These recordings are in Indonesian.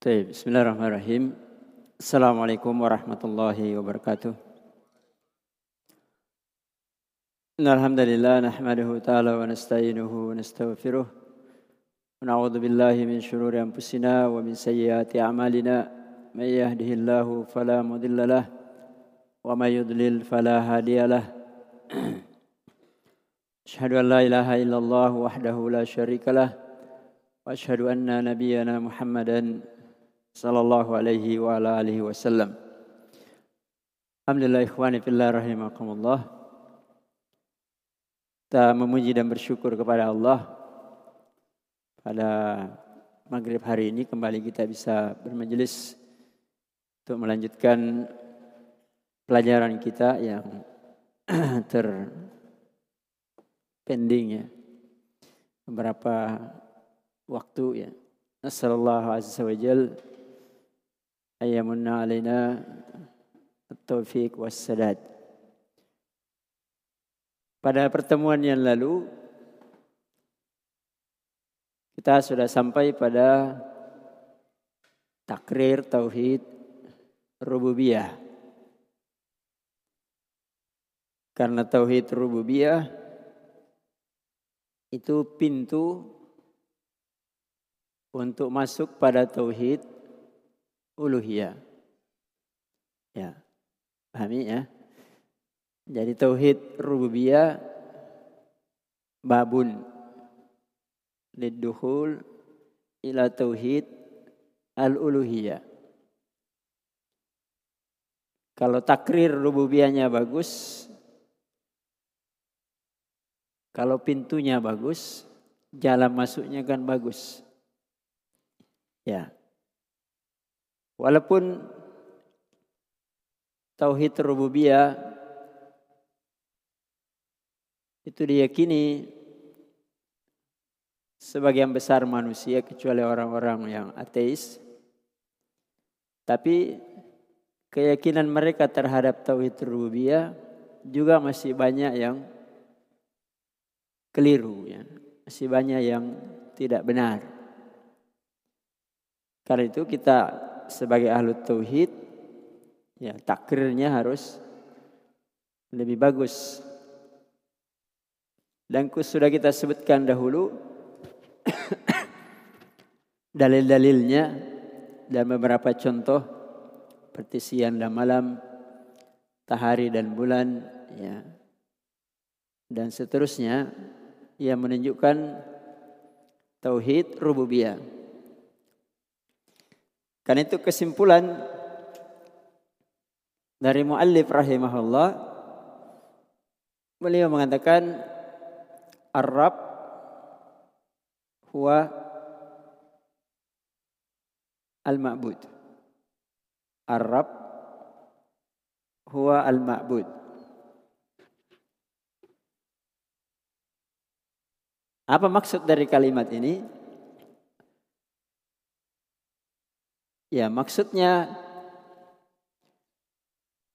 Baik, bismillahirrahmanirrahim. Assalamualaikum warahmatullahi wabarakatuh. Alhamdulillah nahmaduhu ta'ala wa nasta'inuhu wa nastaghfiruh. Wa na'udzu billahi min shururi anfusina wa min sayyiati a'malina. May fala mudilla wa may fala hadiyalah. Asyhadu an ilaha illallah wahdahu la syarikalah wa asyhadu anna nabiyyana Muhammadan sallallahu alaihi wa ala alihi wasallam. Alhamdulillah ikhwani fillah rahimakumullah. Kita memuji dan bersyukur kepada Allah pada maghrib hari ini kembali kita bisa bermajelis untuk melanjutkan pelajaran kita yang terpending ya beberapa waktu ya. Nasallallahu azza wa jalla ayyamunna alaina taufiq wassadad. Pada pertemuan yang lalu kita sudah sampai pada takrir tauhid rububiyah. Karena tauhid rububiyah itu pintu untuk masuk pada tauhid uluhiyah. Ya. Pahami ya? Jadi tauhid rububiyah babun lidukhul ila tauhid al-uluhiyah. Kalau takrir rububiyahnya bagus, kalau pintunya bagus, jalan masuknya kan bagus. Ya. Walaupun tauhid rububiyah itu diyakini sebagian besar manusia kecuali orang-orang yang ateis. Tapi keyakinan mereka terhadap tauhid rububiyah juga masih banyak yang keliru ya. Masih banyak yang tidak benar. Karena itu kita sebagai ahlu tauhid ya takrirnya harus lebih bagus. Dan sudah kita sebutkan dahulu dalil-dalilnya dan beberapa contoh seperti siang dan malam, tahari dan bulan ya. Dan seterusnya yang menunjukkan tauhid rububiyah. Karena itu kesimpulan dari muallif rahimahullah beliau mengatakan Arab huwa al-ma'bud. Arab huwa al-ma'bud. Apa maksud dari kalimat ini? Ya, maksudnya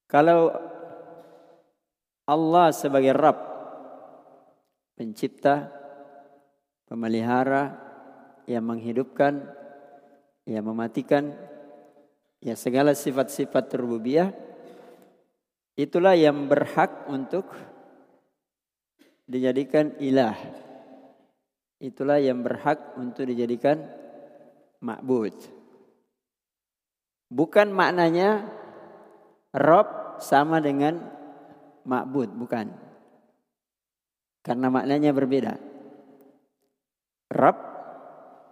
kalau Allah sebagai Rabb, pencipta, pemelihara, yang menghidupkan, yang mematikan, ya segala sifat-sifat rububiyah, itulah yang berhak untuk dijadikan ilah. Itulah yang berhak untuk dijadikan ma'bud. Bukan maknanya Rob sama dengan makbud, bukan. Karena maknanya berbeda. Rob,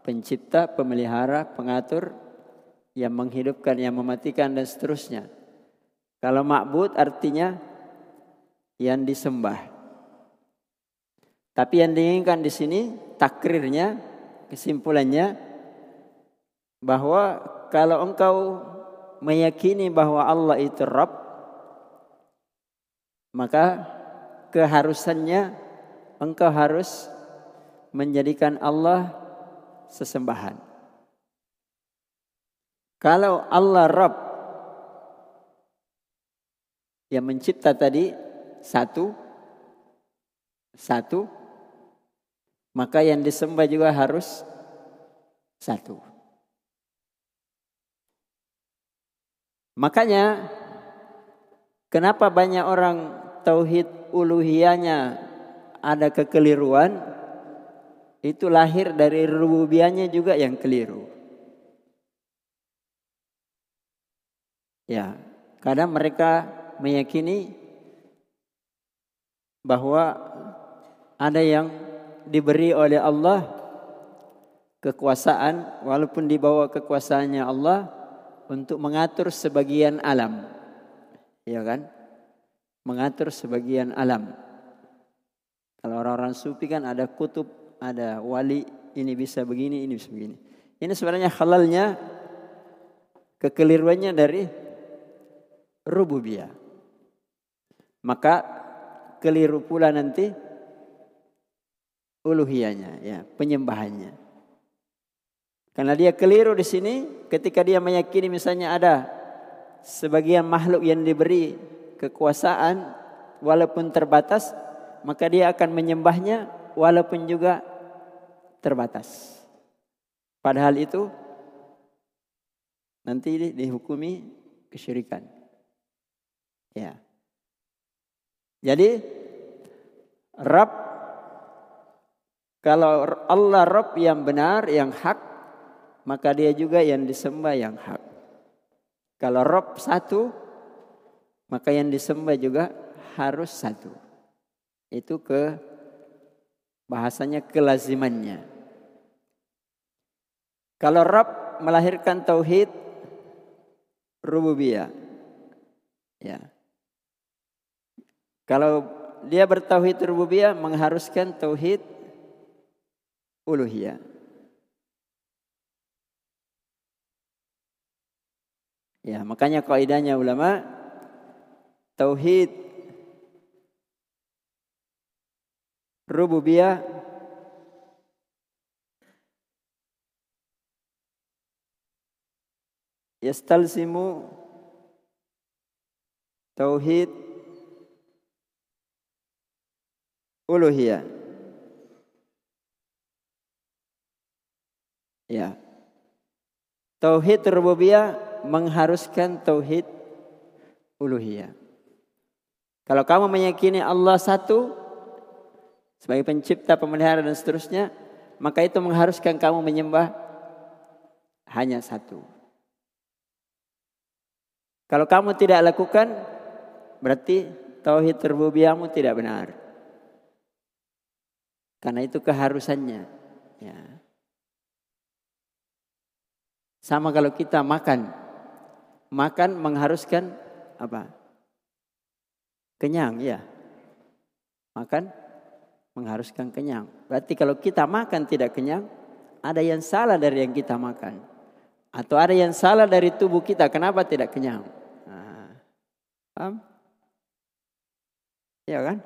pencipta, pemelihara, pengatur, yang menghidupkan, yang mematikan dan seterusnya. Kalau makbud artinya yang disembah. Tapi yang diinginkan di sini takrirnya, kesimpulannya bahwa kalau engkau meyakini bahwa Allah itu Rabb, maka keharusannya engkau harus menjadikan Allah sesembahan. Kalau Allah Rabb yang mencipta tadi satu, satu, maka yang disembah juga harus satu. Makanya kenapa banyak orang tauhid uluhiyahnya ada kekeliruan itu lahir dari rububiyahnya juga yang keliru. Ya, kadang mereka meyakini bahwa ada yang diberi oleh Allah kekuasaan walaupun di bawah kekuasaannya Allah untuk mengatur sebagian alam. Ya kan? Mengatur sebagian alam. Kalau orang-orang sufi kan ada kutub, ada wali, ini bisa begini, ini bisa begini. Ini sebenarnya halalnya kekeliruannya dari rububiyah. Maka keliru pula nanti uluhiyahnya, ya, penyembahannya. Karena dia keliru di sini ketika dia meyakini misalnya ada sebagian makhluk yang diberi kekuasaan walaupun terbatas, maka dia akan menyembahnya walaupun juga terbatas. Padahal itu nanti dihukumi kesyirikan. Ya. Jadi Rabb kalau Allah Rabb yang benar, yang hak, maka dia juga yang disembah yang hak. Kalau Rabb satu, maka yang disembah juga harus satu. Itu ke bahasanya kelazimannya. Kalau Rabb melahirkan tauhid rububiyah. Ya. Kalau dia bertauhid rububiyah mengharuskan tauhid uluhiyah. Ya, makanya kaidahnya ulama tauhid rububiyah yastalzimu tauhid uluhiyah. Ya. Tauhid rububiyah mengharuskan tauhid uluhiyah kalau kamu meyakini Allah satu sebagai pencipta, pemelihara dan seterusnya, maka itu mengharuskan kamu menyembah hanya satu. Kalau kamu tidak lakukan, berarti tauhid rububiyahmu tidak benar. Karena itu keharusannya. Ya. Sama kalau kita makan. Makan mengharuskan apa? Kenyang, ya. Makan mengharuskan kenyang. Berarti kalau kita makan tidak kenyang, ada yang salah dari yang kita makan. Atau ada yang salah dari tubuh kita, kenapa tidak kenyang? Nah, paham? Ya kan?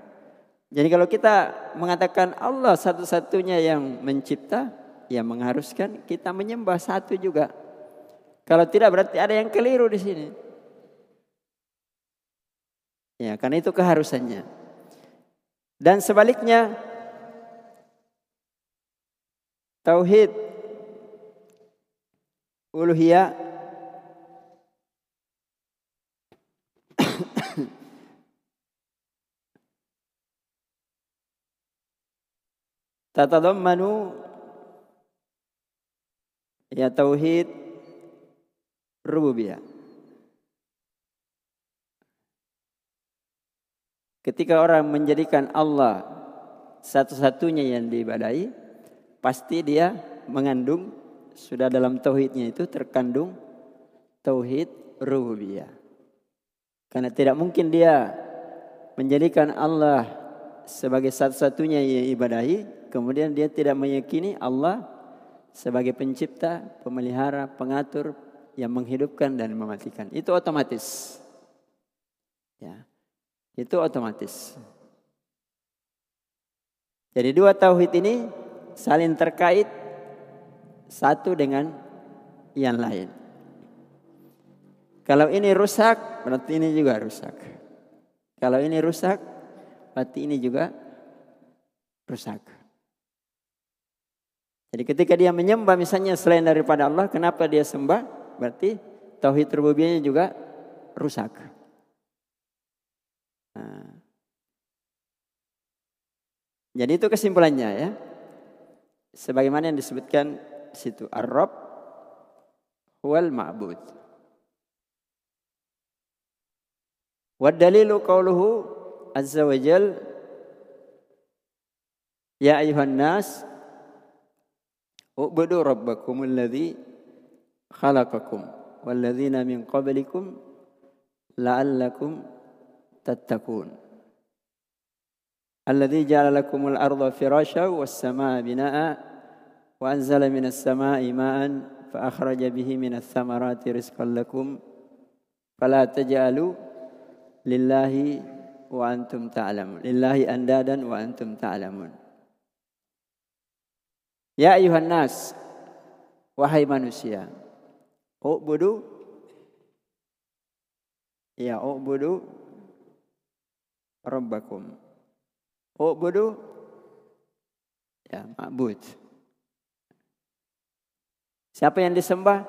Jadi kalau kita mengatakan Allah satu-satunya yang mencipta, ya mengharuskan kita menyembah satu juga. Kalau tidak berarti ada yang keliru di sini. Ya, karena itu keharusannya. Dan sebaliknya tauhid uluhiyah tatadammanu ya tauhid rububiyah Ketika orang menjadikan Allah satu-satunya yang diibadahi, pasti dia mengandung sudah dalam tauhidnya itu terkandung tauhid rububiyah. Karena tidak mungkin dia menjadikan Allah sebagai satu-satunya yang ibadahi, kemudian dia tidak meyakini Allah sebagai pencipta, pemelihara, pengatur yang menghidupkan dan mematikan. Itu otomatis. Ya. Itu otomatis. Jadi dua tauhid ini saling terkait satu dengan yang lain. Kalau ini rusak, berarti ini juga rusak. Kalau ini rusak, berarti ini juga rusak. Jadi ketika dia menyembah misalnya selain daripada Allah, kenapa dia sembah? Berarti tauhid rububiyahnya juga rusak. Nah. Jadi itu kesimpulannya ya. Sebagaimana yang disebutkan di situ Ar-Rabb huwal ma'bud. Wa dalilu qawluhu azza wa jal Ya ayuhan nas ubudu rabbakum alladhi khalaqakum walladzina min qablikum la'allakum tattaqun. Alladhi ja'ala lakumul arda firasha was samaa binaa wa anzala minas samaa'i ma'an fa akhraja bihi minas thamarati rizqan lakum fala taj'alu lillahi wa antum ta'lamun. Lillahi andadan wa antum ta'lamun. Ya ayuhan nas, wahai manusia, ubudu ya ubudu rabbakum. Ubudu ya ma'bud. Siapa yang disembah?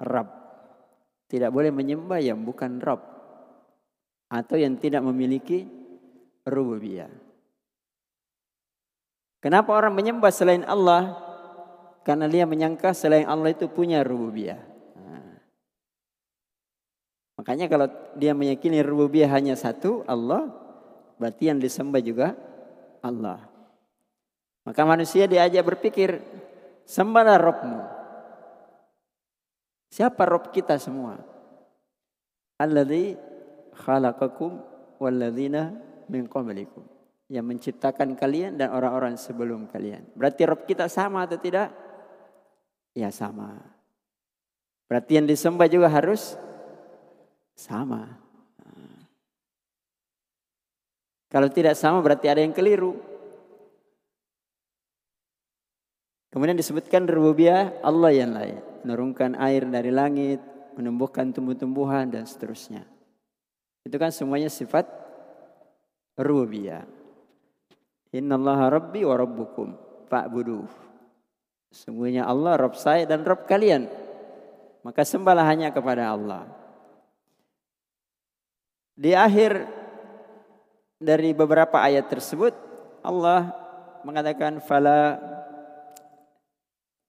Rabb. Tidak boleh menyembah yang bukan Rabb. Atau yang tidak memiliki rububiyah. Kenapa orang menyembah selain Allah? Karena dia menyangka selain Allah itu punya rububiyah. Makanya kalau dia meyakini rububiyah hanya satu, Allah, berarti yang disembah juga Allah. Maka manusia diajak berpikir, sembahlah Robmu. Siapa Rob kita semua? Alladhi khalaqakum walladzina min qablikum yang menciptakan kalian dan orang-orang sebelum kalian. Berarti Rob kita sama atau tidak? Ya sama. Berarti yang disembah juga harus sama. Kalau tidak sama berarti ada yang keliru. Kemudian disebutkan rububiyah Allah yang lain. Menurunkan air dari langit, menumbuhkan tumbuh-tumbuhan dan seterusnya. Itu kan semuanya sifat rububiyah. Innallaha rabbi wa rabbukum fa'budu. Sungguhnya Allah Rabb saya dan Rabb kalian. Maka sembahlah hanya kepada Allah. Di akhir dari beberapa ayat tersebut Allah mengatakan fala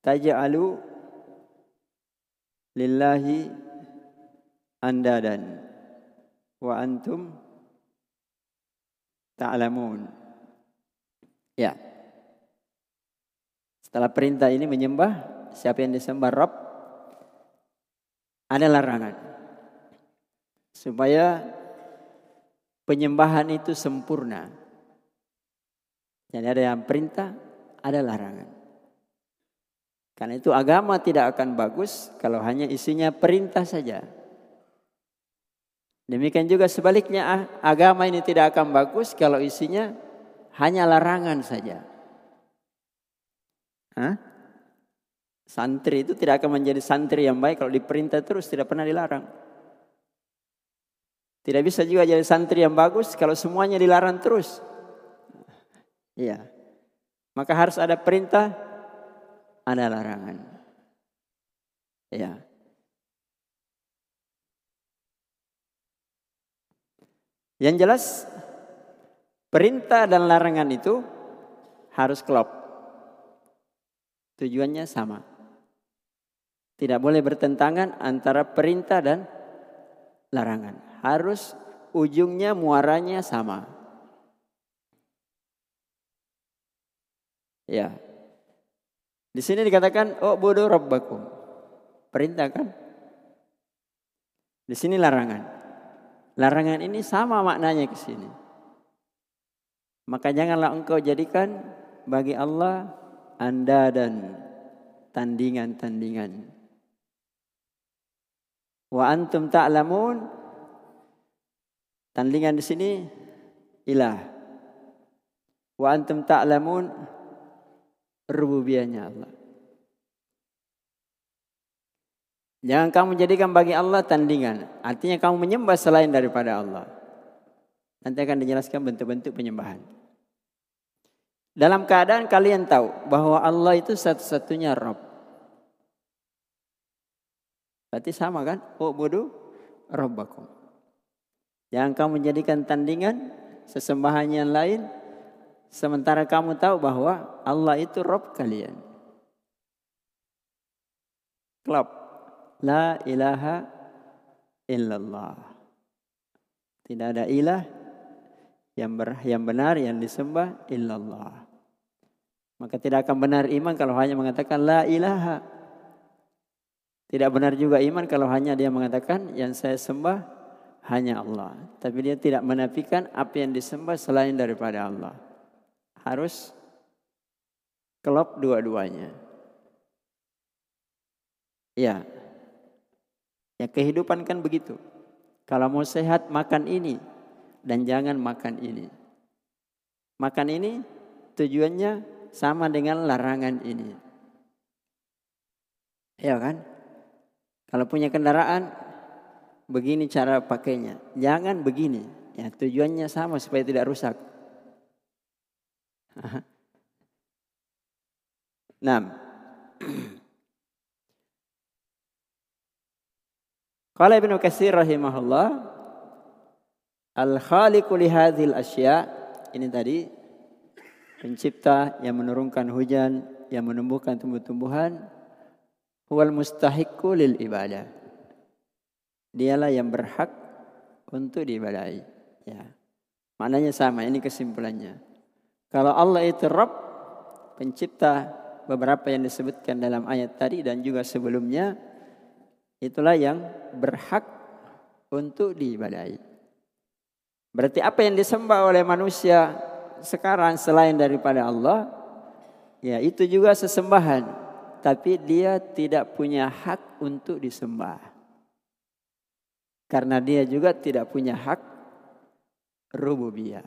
taj'alu lillahi andadan wa antum ta'lamun. Ya. Setelah perintah ini menyembah, siapa yang disembah Rob, ada larangan. Supaya penyembahan itu sempurna. Jadi ada yang perintah, ada larangan. Karena itu agama tidak akan bagus kalau hanya isinya perintah saja. Demikian juga sebaliknya ah, agama ini tidak akan bagus kalau isinya hanya larangan saja. Hah? Santri itu tidak akan menjadi santri yang baik kalau diperintah terus tidak pernah dilarang. Tidak bisa juga jadi santri yang bagus kalau semuanya dilarang terus. Iya. Maka harus ada perintah, ada larangan. Iya. Yang jelas Perintah dan larangan itu harus klop. Tujuannya sama. Tidak boleh bertentangan antara perintah dan larangan. Harus ujungnya muaranya sama. Ya. Di sini dikatakan oh bodoh rabbakum. Perintah kan? Di sini larangan. Larangan ini sama maknanya ke sini. Maka janganlah engkau jadikan bagi Allah anda dan tandingan-tandingan. Wa antum ta'lamun tandingan di sini ilah. Wa antum ta'lamun rububiyahnya Allah. Jangan kamu jadikan bagi Allah tandingan. Artinya kamu menyembah selain daripada Allah. Nanti akan dijelaskan bentuk-bentuk penyembahan. Dalam keadaan kalian tahu bahwa Allah itu satu-satunya Rob. Berarti sama kan? Oh bodoh rabbakum. Jangan kamu menjadikan tandingan sesembahan yang lain sementara kamu tahu bahwa Allah itu Rob kalian. Klub. La ilaha illallah. Tidak ada ilah yang, ber, yang benar yang disembah illallah. Maka tidak akan benar iman kalau hanya mengatakan la ilaha. Tidak benar juga iman kalau hanya dia mengatakan yang saya sembah hanya Allah. Tapi dia tidak menafikan apa yang disembah selain daripada Allah. Harus kelop dua-duanya. Ya. Ya kehidupan kan begitu. Kalau mau sehat makan ini dan jangan makan ini. Makan ini tujuannya sama dengan larangan ini. Ya kan? Kalau punya kendaraan, begini cara pakainya. Jangan begini. Ya, tujuannya sama supaya tidak rusak. Enam. Qala Ibnu Katsir rahimahullah Al-khaliqu li hadhil asya ini tadi pencipta yang menurunkan hujan, yang menumbuhkan tumbuh-tumbuhan huwal mustahiqqu lil ibadah. Dialah yang berhak untuk diibadahi. Ya. Maknanya sama, ini kesimpulannya. Kalau Allah itu Rabb, pencipta beberapa yang disebutkan dalam ayat tadi dan juga sebelumnya, itulah yang berhak untuk diibadahi. Berarti apa yang disembah oleh manusia sekarang selain daripada Allah, ya itu juga sesembahan tapi dia tidak punya hak untuk disembah. Karena dia juga tidak punya hak rububiyah.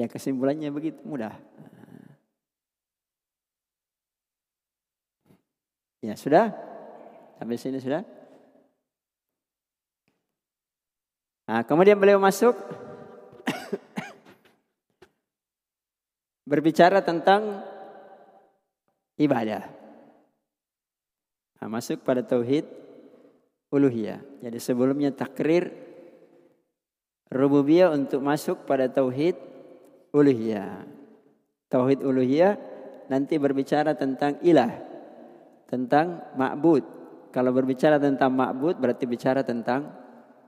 Ya kesimpulannya begitu mudah. Ya sudah? Sampai sini sudah? Nah, kemudian beliau masuk berbicara tentang ibadah. Nah, masuk pada tauhid uluhiyah. Jadi sebelumnya takrir rububiyah untuk masuk pada tauhid uluhiyah. Tauhid uluhiyah nanti berbicara tentang ilah, tentang ma'bud. Kalau berbicara tentang ma'bud berarti bicara tentang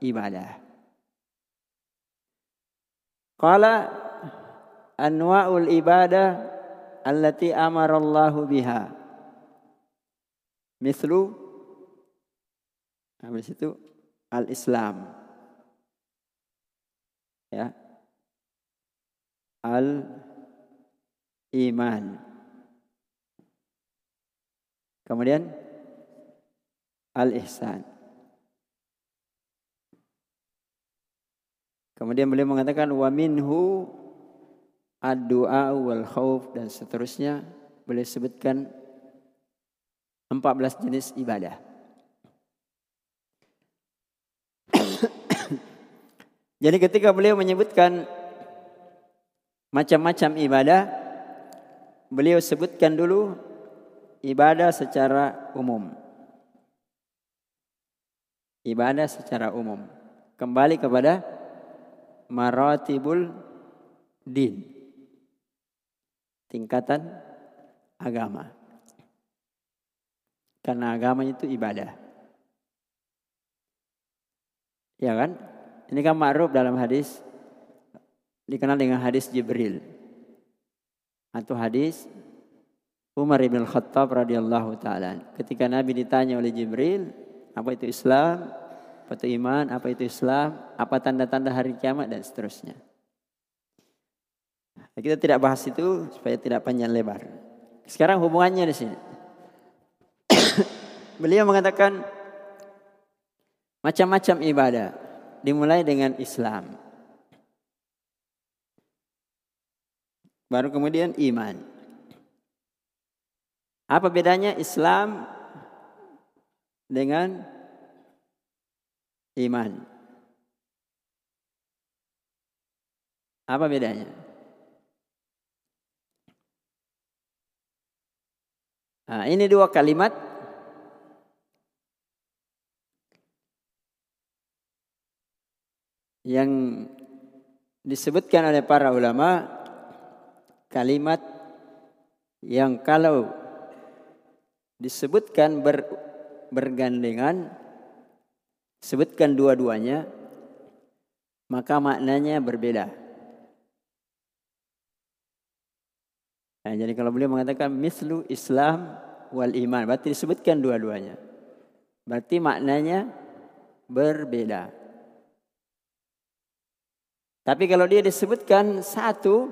ibadah. Qala anwa'ul ibadah allati amarallahu biha. Mislu habis itu al-Islam. Ya. Al-iman. Kemudian al-ihsan. Kemudian beliau mengatakan wa minhu ad-du'a wal khauf dan seterusnya boleh sebutkan 14 jenis ibadah. Jadi ketika beliau menyebutkan macam-macam ibadah, beliau sebutkan dulu ibadah secara umum. Ibadah secara umum. Kembali kepada maratibul din tingkatan agama. Karena agama itu ibadah. Ya kan? Ini kan ma'ruf dalam hadis dikenal dengan hadis Jibril. Atau hadis Umar bin Khattab radhiyallahu taala. Ketika Nabi ditanya oleh Jibril, apa itu Islam? Apa itu iman? Apa itu Islam? Apa tanda-tanda hari kiamat dan seterusnya. Nah, kita tidak bahas itu supaya tidak panjang lebar. Sekarang hubungannya di sini. Beliau mengatakan macam-macam ibadah dimulai dengan Islam. Baru kemudian iman. Apa bedanya Islam dengan iman. Apa bedanya? Nah, ini dua kalimat yang disebutkan oleh para ulama kalimat yang kalau disebutkan ber, bergandengan sebutkan dua-duanya maka maknanya berbeda. Nah, jadi kalau beliau mengatakan mislu Islam wal iman berarti disebutkan dua-duanya. Berarti maknanya berbeda. Tapi kalau dia disebutkan satu,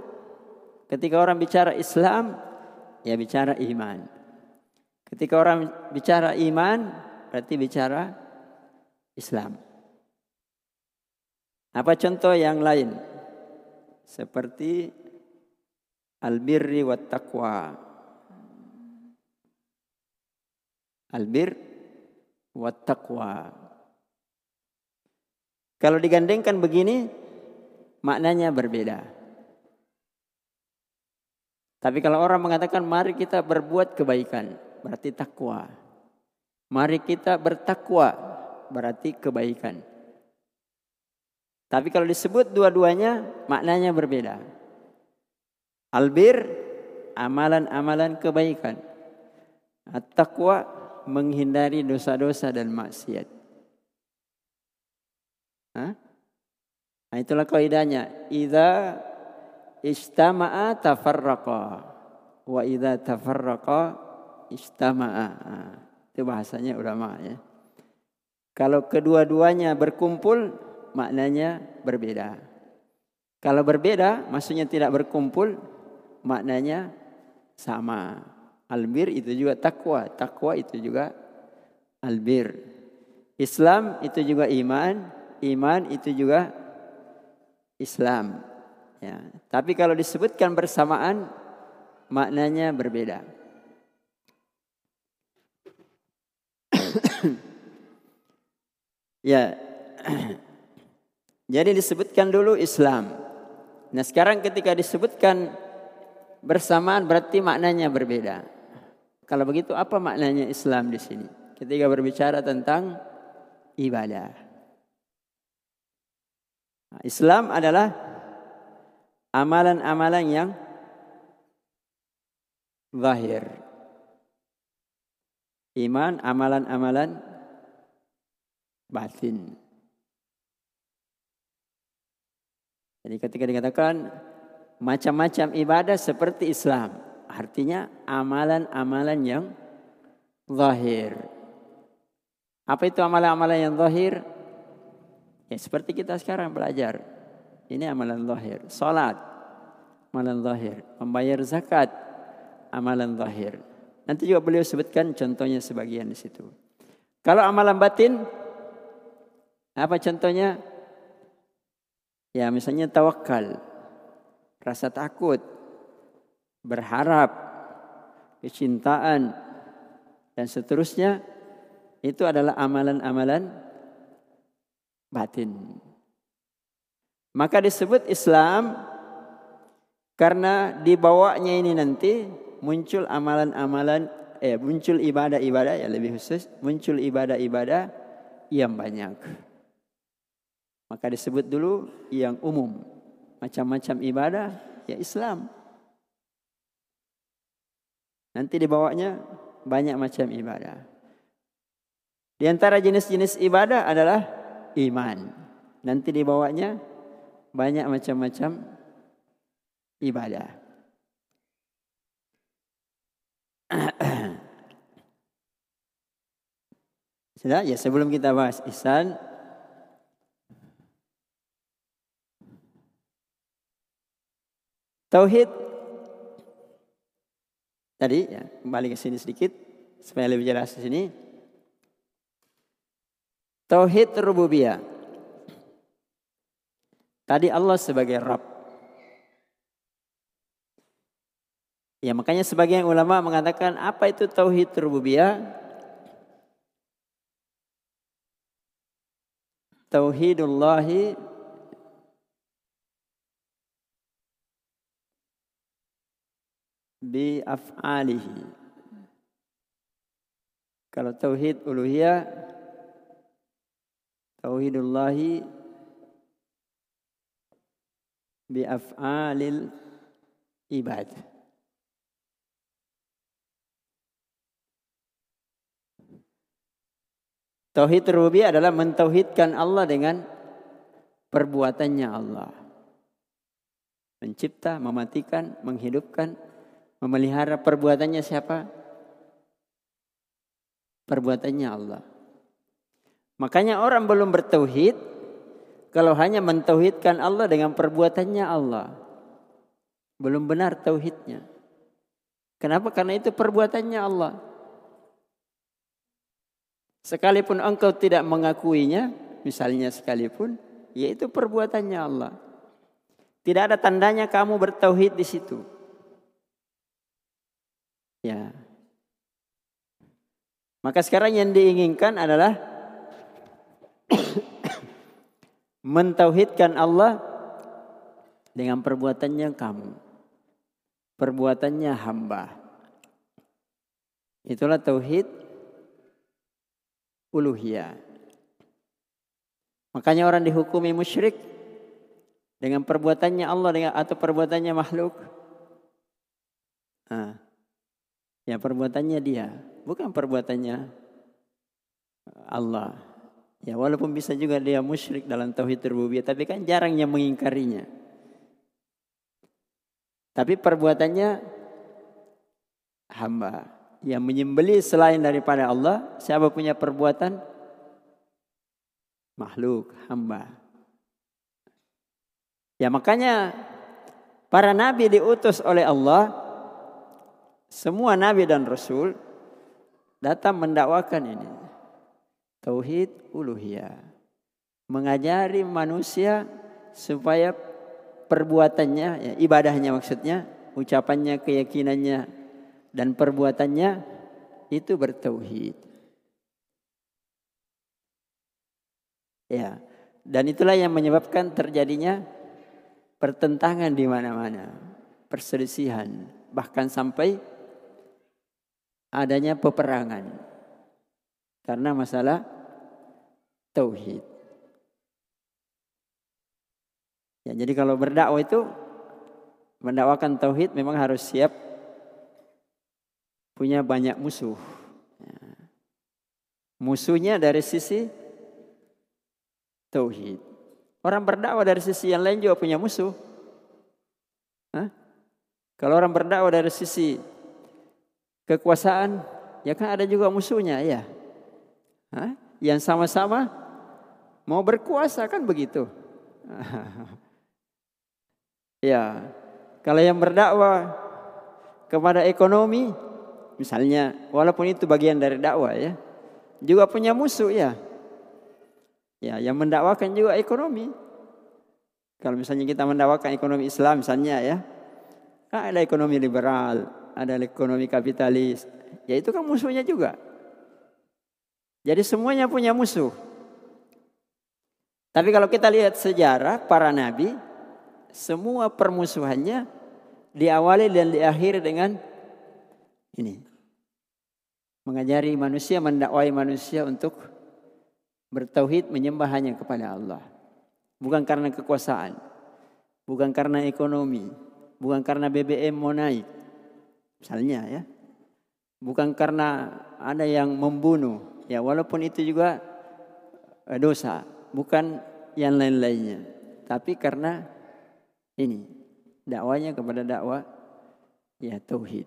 ketika orang bicara Islam, ya bicara iman. Ketika orang bicara iman, berarti bicara Islam. Apa contoh yang lain? Seperti albirri wa taqwa. Albir wa taqwa. Kalau digandengkan begini, maknanya berbeda. Tapi kalau orang mengatakan mari kita berbuat kebaikan, berarti takwa. Mari kita bertakwa, berarti kebaikan. Tapi kalau disebut dua-duanya, maknanya berbeda. Albir, amalan-amalan kebaikan. At-taqwa, menghindari dosa-dosa dan maksiat. Hah? Nah, itulah kaidahnya. Idza istama'a tafarraqa wa idza tafarraqa istama'a. Itu bahasanya ulama ya. Kalau kedua-duanya berkumpul maknanya berbeda. Kalau berbeda maksudnya tidak berkumpul maknanya sama. Albir itu juga takwa, takwa itu juga albir. Islam itu juga iman, iman itu juga Islam. Ya. Tapi kalau disebutkan bersamaan maknanya berbeda. ya. Jadi disebutkan dulu Islam. Nah sekarang ketika disebutkan bersamaan berarti maknanya berbeda. Kalau begitu apa maknanya Islam di sini? Ketika berbicara tentang ibadah. Nah, Islam adalah amalan-amalan yang zahir. Iman amalan-amalan batin. Jadi ketika dikatakan macam-macam ibadah seperti Islam, artinya amalan-amalan yang zahir. Apa itu amalan-amalan yang zahir? Ya seperti kita sekarang belajar. Ini amalan zahir. Salat, amalan zahir. Membayar zakat, amalan zahir. Nanti juga beliau sebutkan contohnya sebagian di situ. Kalau amalan batin, apa contohnya? Ya misalnya tawakal, rasa takut, berharap, kecintaan, dan seterusnya. Itu adalah amalan-amalan batin. Maka disebut Islam karena dibawanya ini nanti muncul amalan-amalan eh muncul ibadah-ibadah ya lebih khusus muncul ibadah-ibadah yang banyak. Maka disebut dulu yang umum. Macam-macam ibadah ya Islam. Nanti dibawanya banyak macam ibadah. Di antara jenis-jenis ibadah adalah iman. Nanti dibawanya banyak macam-macam ibadah. Sudah? Ya sebelum kita bahas ihsan Tauhid tadi ya kembali ke sini sedikit supaya lebih jelas di sini. Tauhid rububiyah. Tadi Allah sebagai Rabb. Ya makanya sebagian ulama mengatakan apa itu tauhid rububiyah? Tauhidullahi bi af'alihi. Kalau tauhid uluhiyah Tauhidullahi bi af'alil ibad. Tauhid rububiyah adalah mentauhidkan Allah dengan perbuatannya Allah. Mencipta, mematikan, menghidupkan, memelihara perbuatannya siapa? Perbuatannya Allah. Makanya orang belum bertauhid kalau hanya mentauhidkan Allah dengan perbuatannya Allah. Belum benar tauhidnya. Kenapa? Karena itu perbuatannya Allah. Sekalipun engkau tidak mengakuinya, misalnya sekalipun, yaitu perbuatannya Allah. Tidak ada tandanya kamu bertauhid di situ. Ya. Maka sekarang yang diinginkan adalah mentauhidkan Allah dengan perbuatannya kamu. Perbuatannya hamba. Itulah tauhid uluhiyah. Makanya orang dihukumi musyrik dengan perbuatannya Allah dengan atau perbuatannya makhluk. Nah, ya perbuatannya dia, bukan perbuatannya Allah. Ya walaupun bisa juga dia musyrik dalam tauhid rububiyah, tapi kan jarang yang mengingkarinya. Tapi perbuatannya hamba yang menyembeli selain daripada Allah, siapa punya perbuatan? Makhluk, hamba. Ya makanya para nabi diutus oleh Allah, semua nabi dan rasul datang mendakwakan ini. Tauhid uluhiyah. Mengajari manusia supaya perbuatannya, ya, ibadahnya maksudnya, ucapannya, keyakinannya, dan perbuatannya itu bertauhid. Ya, dan itulah yang menyebabkan terjadinya pertentangan di mana-mana, perselisihan, bahkan sampai adanya peperangan karena masalah tauhid. Ya, jadi kalau berdakwah itu mendakwakan tauhid memang harus siap punya banyak musuh. Ya. Musuhnya dari sisi tauhid. Orang berdakwah dari sisi yang lain juga punya musuh. Hah? Kalau orang berdakwah dari sisi kekuasaan, ya kan ada juga musuhnya, ya. Hah? Yang sama-sama mau berkuasa kan begitu. ya, kalau yang berdakwah kepada ekonomi, Misalnya, walaupun itu bagian dari dakwah ya, juga punya musuh ya. Ya, yang mendakwakan juga ekonomi. Kalau misalnya kita mendakwakan ekonomi Islam misalnya ya, kan ada ekonomi liberal, ada ekonomi kapitalis. Ya itu kan musuhnya juga. Jadi semuanya punya musuh. Tapi kalau kita lihat sejarah para nabi, semua permusuhannya diawali dan diakhiri dengan ini. Mengajari manusia, mendakwai manusia untuk bertauhid menyembah hanya kepada Allah. Bukan karena kekuasaan. Bukan karena ekonomi. Bukan karena BBM mau naik. Misalnya ya. Bukan karena ada yang membunuh. Ya walaupun itu juga eh, dosa. Bukan yang lain-lainnya. Tapi karena ini. Dakwanya kepada dakwah ya tauhid.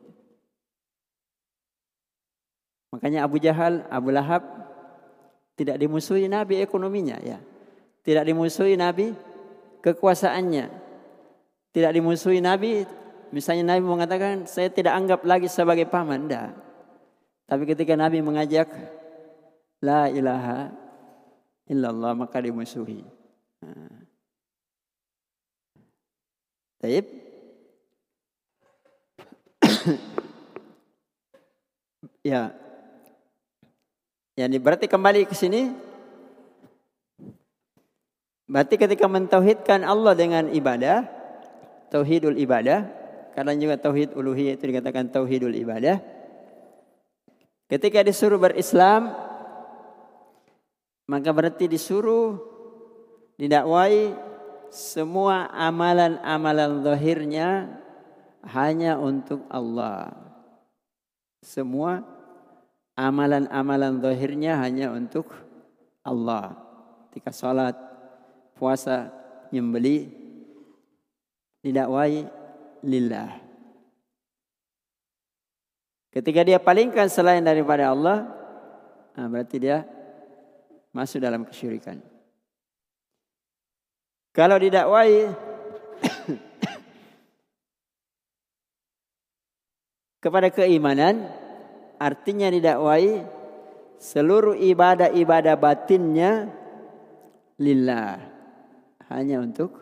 Makanya Abu Jahal, Abu Lahab tidak dimusuhi Nabi ekonominya ya. Tidak dimusuhi Nabi kekuasaannya. Tidak dimusuhi Nabi misalnya Nabi mengatakan saya tidak anggap lagi sebagai paman dah. Tapi ketika Nabi mengajak la ilaha illallah maka dimusuhi. Nah. Taib. ya, Yani berarti kembali ke sini Berarti ketika mentauhidkan Allah dengan ibadah, tauhidul ibadah, karena juga tauhid uluhiyah itu dikatakan tauhidul ibadah. Ketika disuruh berislam, maka berarti disuruh didakwai semua amalan-amalan zahirnya hanya untuk Allah. Semua amalan-amalan zahirnya hanya untuk Allah. Ketika salat, puasa, nyembeli, didakwai lillah. Ketika dia palingkan selain daripada Allah, nah berarti dia masuk dalam kesyirikan. Kalau didakwai kepada keimanan, artinya didakwai seluruh ibadah-ibadah batinnya lillah, hanya untuk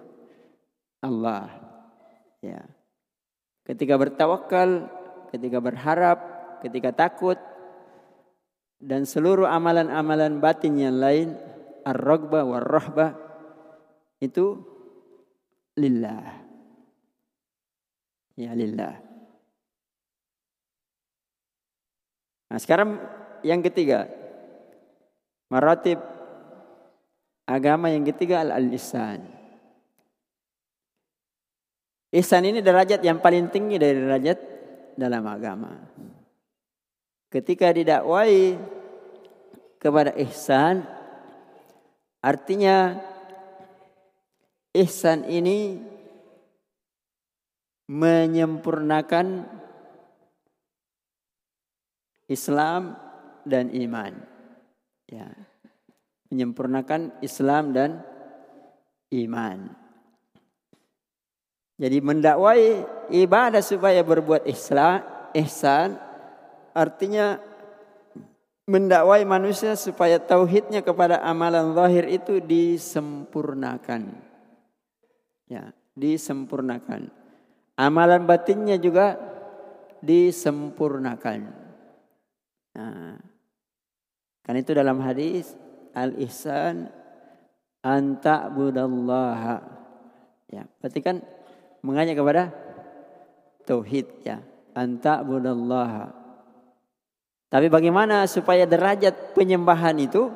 Allah. Ya. Ketika bertawakal, ketika berharap, ketika takut, dan seluruh amalan-amalan batin yang lain ar-ragbah war-rahbah itu lillah. Ya lillah. Nah, sekarang yang ketiga. Maratib agama yang ketiga al-ihsan. Ihsan ini derajat yang paling tinggi dari derajat dalam agama. Ketika didakwai kepada ihsan artinya ihsan ini menyempurnakan Islam dan iman. Ya. Menyempurnakan Islam dan iman. Jadi mendakwai ibadah supaya berbuat ihsan, ihsan Artinya mendakwai manusia supaya tauhidnya kepada amalan zahir itu disempurnakan. Ya, disempurnakan. Amalan batinnya juga disempurnakan. Nah, kan itu dalam hadis al-ihsan anta budallaha. Ya, berarti kan mengajak kepada tauhid ya. Anta budallaha. Tapi bagaimana supaya derajat penyembahan itu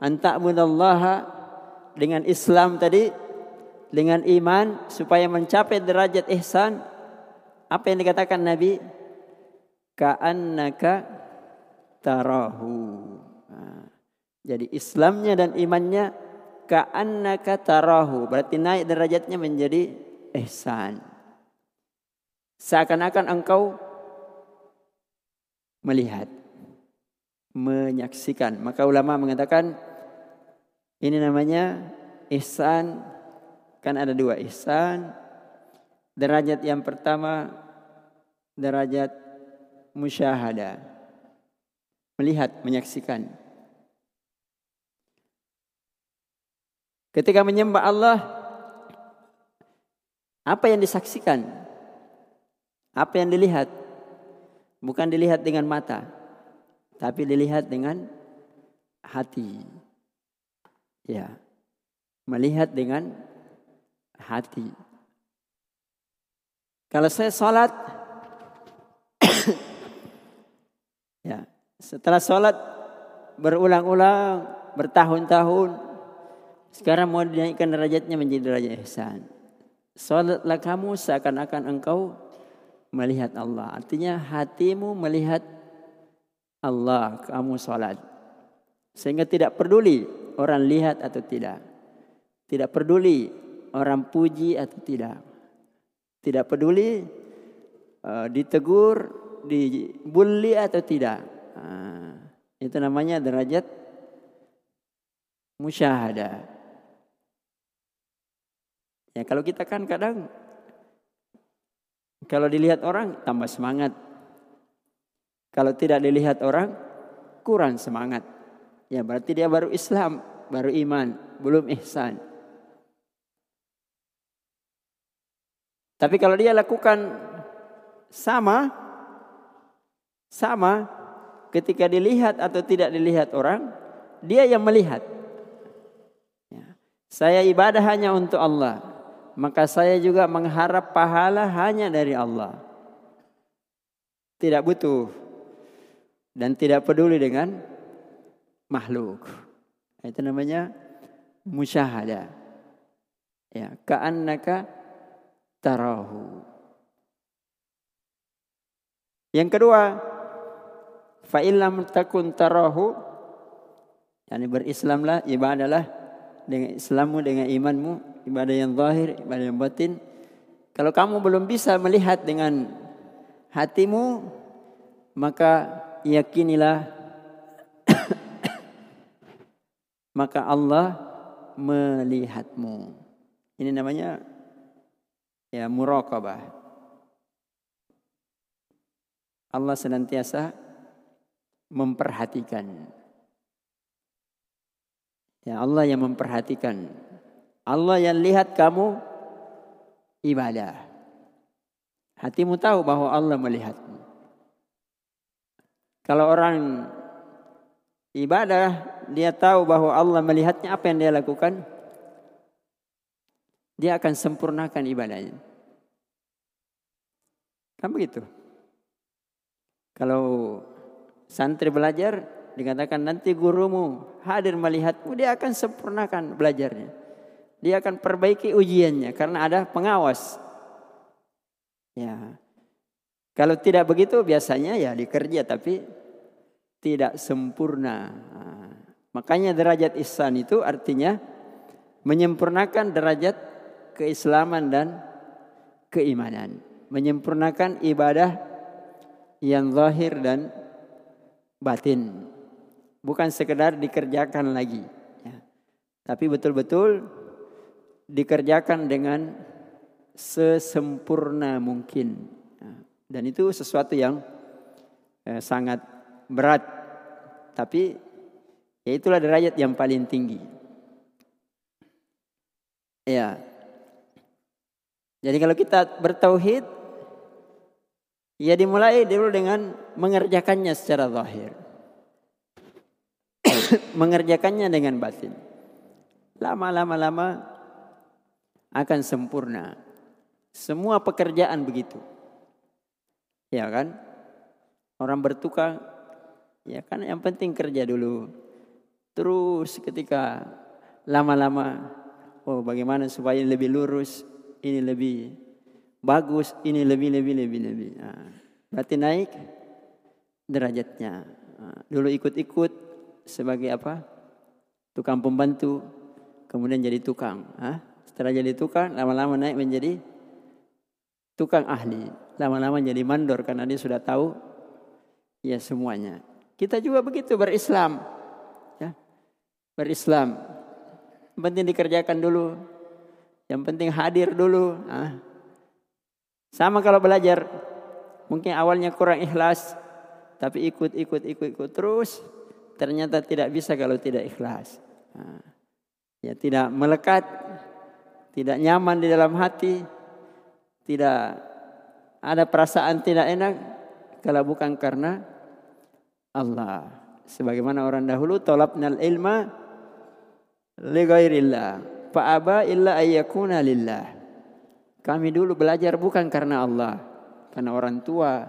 anta'budallaha dengan Islam tadi dengan iman supaya mencapai derajat ihsan apa yang dikatakan Nabi ka'annaka tarahu. Jadi Islamnya dan imannya ka'annaka tarahu berarti naik derajatnya menjadi ihsan. Seakan-akan engkau melihat menyaksikan. Maka ulama mengatakan ini namanya ihsan. Kan ada dua ihsan. Derajat yang pertama derajat musyahada. Melihat, menyaksikan. Ketika menyembah Allah, apa yang disaksikan? Apa yang dilihat? Bukan dilihat dengan mata. Tapi dilihat dengan hati. Ya. Melihat dengan hati. Kalau saya sholat, ya, setelah sholat berulang-ulang, bertahun-tahun, sekarang mau dinaikkan derajatnya menjadi derajat ihsan. Sholatlah kamu seakan-akan engkau melihat Allah. Artinya hatimu melihat Allah kamu sholat. Sehingga tidak peduli orang lihat atau tidak. Tidak peduli orang puji atau tidak. Tidak peduli uh, ditegur, dibully atau tidak. Uh, itu namanya derajat musyahadah. Ya kalau kita kan kadang kalau dilihat orang tambah semangat, kalau tidak dilihat orang, kurang semangat. Ya berarti dia baru Islam, baru iman, belum ihsan. Tapi kalau dia lakukan sama, sama ketika dilihat atau tidak dilihat orang, dia yang melihat. Ya. Saya ibadah hanya untuk Allah, maka saya juga mengharap pahala hanya dari Allah. Tidak butuh dan tidak peduli dengan makhluk. Itu namanya musyahada. Ya, ka'annaka tarahu. Yang kedua, fa illam takun tarahu yani berislamlah ibadalah dengan Islammu dengan imanmu ibadah yang zahir ibadah yang batin kalau kamu belum bisa melihat dengan hatimu maka yakinilah maka Allah melihatmu ini namanya ya muraqabah Allah senantiasa memperhatikan. Ya Allah yang memperhatikan. Allah yang lihat kamu ibadah. Hatimu tahu bahwa Allah melihatmu. Kalau orang ibadah, dia tahu bahwa Allah melihatnya, apa yang dia lakukan? Dia akan sempurnakan ibadahnya. Kan begitu? Kalau santri belajar dikatakan nanti gurumu hadir melihatmu dia akan sempurnakan belajarnya. Dia akan perbaiki ujiannya karena ada pengawas. Ya. Kalau tidak begitu biasanya ya dikerja tapi tidak sempurna. Makanya derajat ihsan itu artinya menyempurnakan derajat keislaman dan keimanan. Menyempurnakan ibadah yang zahir dan batin. Bukan sekedar dikerjakan lagi. Ya. Tapi betul-betul dikerjakan dengan sesempurna mungkin. Dan itu sesuatu yang eh, sangat berat. Tapi ya itulah derajat yang paling tinggi. Ya. Jadi kalau kita bertauhid Ya dimulai dulu dengan mengerjakannya secara zahir. mengerjakannya dengan batin. Lama-lama lama akan sempurna. Semua pekerjaan begitu. Ya kan? Orang bertukang, ya kan yang penting kerja dulu. Terus ketika lama-lama, oh bagaimana supaya lebih lurus, ini lebih bagus, ini lebih lebih lebih lebih. Nah, berarti naik derajatnya. Nah, dulu ikut-ikut sebagai apa? Tukang pembantu, kemudian jadi tukang. Nah, setelah jadi tukang, lama-lama naik menjadi tukang ahli. Lama-lama jadi mandor karena dia sudah tahu ya semuanya. Kita juga begitu berislam. Ya. Berislam. Yang penting dikerjakan dulu. Yang penting hadir dulu. Nah, sama kalau belajar, mungkin awalnya kurang ikhlas, tapi ikut, ikut, ikut, ikut terus, ternyata tidak bisa kalau tidak ikhlas. Nah, ya tidak melekat, tidak nyaman di dalam hati, tidak ada perasaan tidak enak kalau bukan karena Allah. Sebagaimana orang dahulu tolabnal ilma li ghairillah fa aba illa ayyakuna lillah. Kami dulu belajar bukan karena Allah, karena orang tua,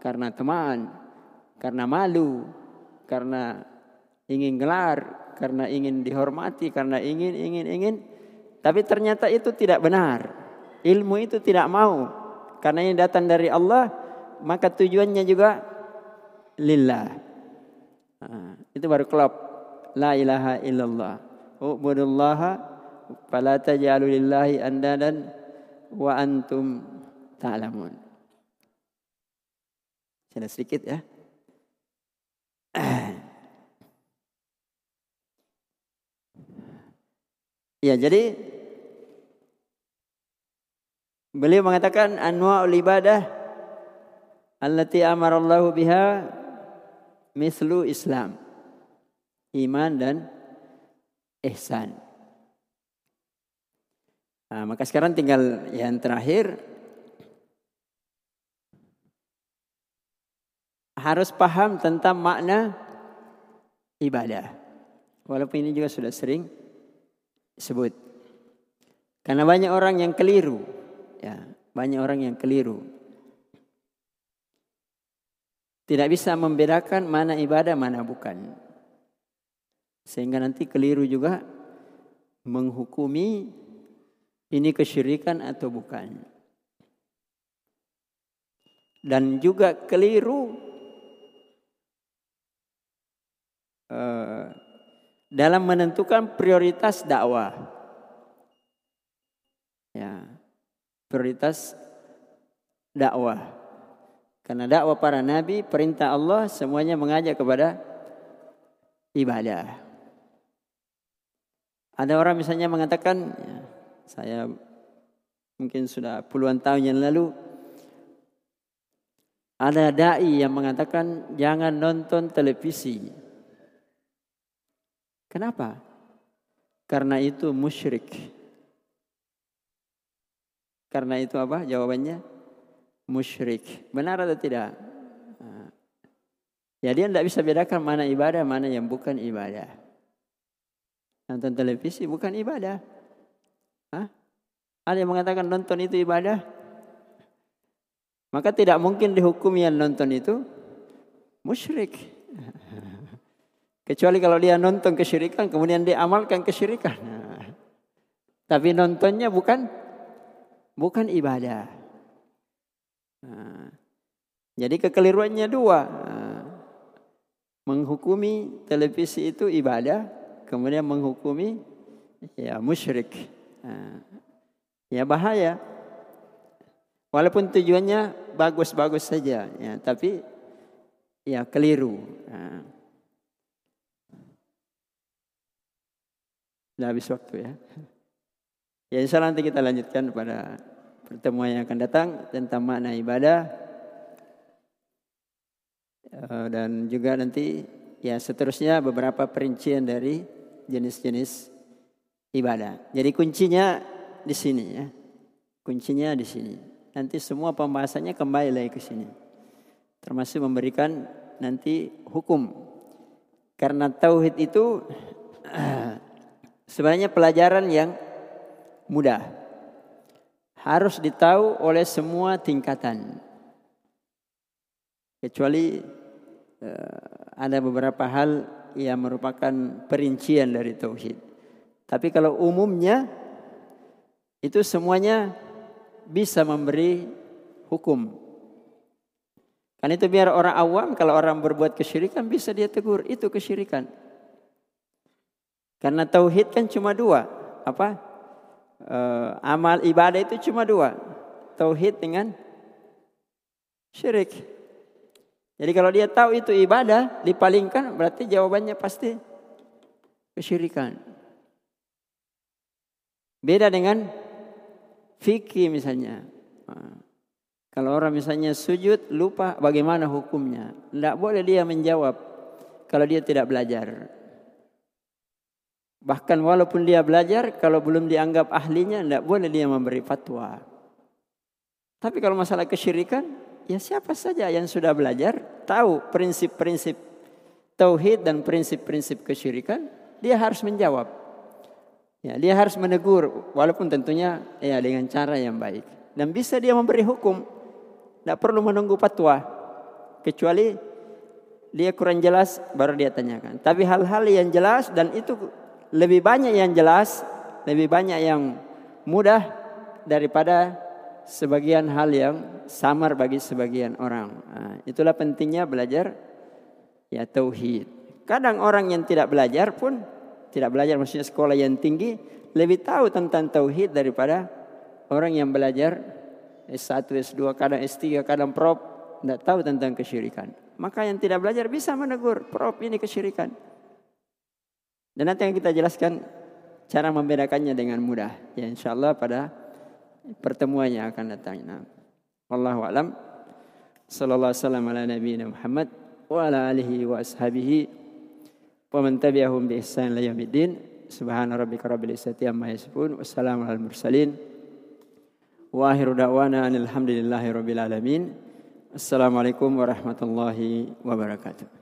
karena teman, karena malu, karena ingin gelar, karena ingin dihormati, karena ingin, ingin, ingin. Tapi ternyata itu tidak benar. Ilmu itu tidak mau. Karena ini datang dari Allah, maka tujuannya juga lillah. Nah, itu baru klop. La ilaha illallah. Ubudullaha fala taj'alu lillahi andadan wa antum ta'lamun. Saya sedikit ya. Ya, jadi beliau mengatakan anwa'ul ibadah allati amarallahu biha mislu Islam. Iman dan ihsan. Nah, maka sekarang tinggal yang terakhir harus paham tentang makna ibadah. Walaupun ini juga sudah sering sebut. Karena banyak orang yang keliru. Ya, banyak orang yang keliru. Tidak bisa membedakan mana ibadah, mana bukan. Sehingga nanti keliru juga menghukumi Ini kesyirikan atau bukan? Dan juga keliru uh, dalam menentukan prioritas dakwah. Ya, prioritas dakwah. Karena dakwah para nabi, perintah Allah semuanya mengajak kepada ibadah. Ada orang misalnya mengatakan, ya, saya mungkin sudah puluhan tahun yang lalu, ada dai yang mengatakan jangan nonton televisi. Kenapa? Karena itu musyrik. Karena itu apa? Jawabannya musyrik. Benar atau tidak? Ya dia tidak bisa bedakan mana ibadah, mana yang bukan ibadah. Nonton televisi bukan ibadah. Hah? Ada yang mengatakan nonton itu ibadah? Maka tidak mungkin dihukumi yang nonton itu musyrik. Kecuali kalau dia nonton kesyirikan, kemudian dia amalkan kesyirikan. Nah, tapi nontonnya bukan bukan ibadah. Nah, jadi kekeliruannya dua. Nah, menghukumi televisi itu ibadah, kemudian menghukumi ya musyrik. Nah, ya bahaya. Walaupun tujuannya bagus-bagus saja, ya, tapi ya keliru. Nah, Sudah habis waktu ya. Ya insya Allah nanti kita lanjutkan pada pertemuan yang akan datang tentang makna ibadah. Eh, dan juga nanti ya seterusnya beberapa perincian dari jenis-jenis ibadah. Jadi kuncinya di sini ya. Kuncinya di sini. Nanti semua pembahasannya kembali lagi ke sini. Termasuk memberikan nanti hukum. Karena tauhid itu Sebenarnya pelajaran yang mudah. Harus ditahu oleh semua tingkatan. Kecuali uh, ada beberapa hal yang merupakan perincian dari tauhid. Tapi kalau umumnya itu semuanya bisa memberi hukum. Kan itu biar orang awam kalau orang berbuat kesyirikan bisa dia tegur itu kesyirikan. Karena tauhid kan cuma dua. Apa? E, amal ibadah itu cuma dua. Tauhid dengan syirik. Jadi kalau dia tahu itu ibadah, dipalingkan berarti jawabannya pasti kesyirikan. Beda dengan fikih misalnya. Kalau orang misalnya sujud lupa bagaimana hukumnya. Tidak boleh dia menjawab kalau dia tidak belajar. Bahkan walaupun dia belajar, kalau belum dianggap ahlinya, tidak boleh dia memberi fatwa. Tapi kalau masalah kesyirikan, ya siapa saja yang sudah belajar, tahu prinsip-prinsip tauhid dan prinsip-prinsip kesyirikan, dia harus menjawab. Ya, dia harus menegur, walaupun tentunya ya dengan cara yang baik. Dan bisa dia memberi hukum, tidak perlu menunggu fatwa, kecuali dia kurang jelas baru dia tanyakan. Tapi hal-hal yang jelas dan itu lebih banyak yang jelas, lebih banyak yang mudah daripada sebagian hal yang samar bagi sebagian orang. Nah, itulah pentingnya belajar ya tauhid. Kadang orang yang tidak belajar pun tidak belajar maksudnya sekolah yang tinggi lebih tahu tentang tauhid daripada orang yang belajar S1, S2, kadang S3, kadang prop tidak tahu tentang kesyirikan. Maka yang tidak belajar bisa menegur, prop ini kesyirikan. Dan nanti yang kita jelaskan cara membedakannya dengan mudah. Ya insya Allah pada pertemuan yang akan datang. Nah, Wallahu alam. Sallallahu wasallam ala nabiyina Muhammad wa ala alihi wa ashabihi wa man tabi'ahum bi ihsan ila yaumiddin. Subhana rabbika rabbil izzati amma yasifun. Wassalamu alal mursalin. Wa akhiru da'wana alhamdulillahi rabbil alamin. Assalamualaikum warahmatullahi wabarakatuh.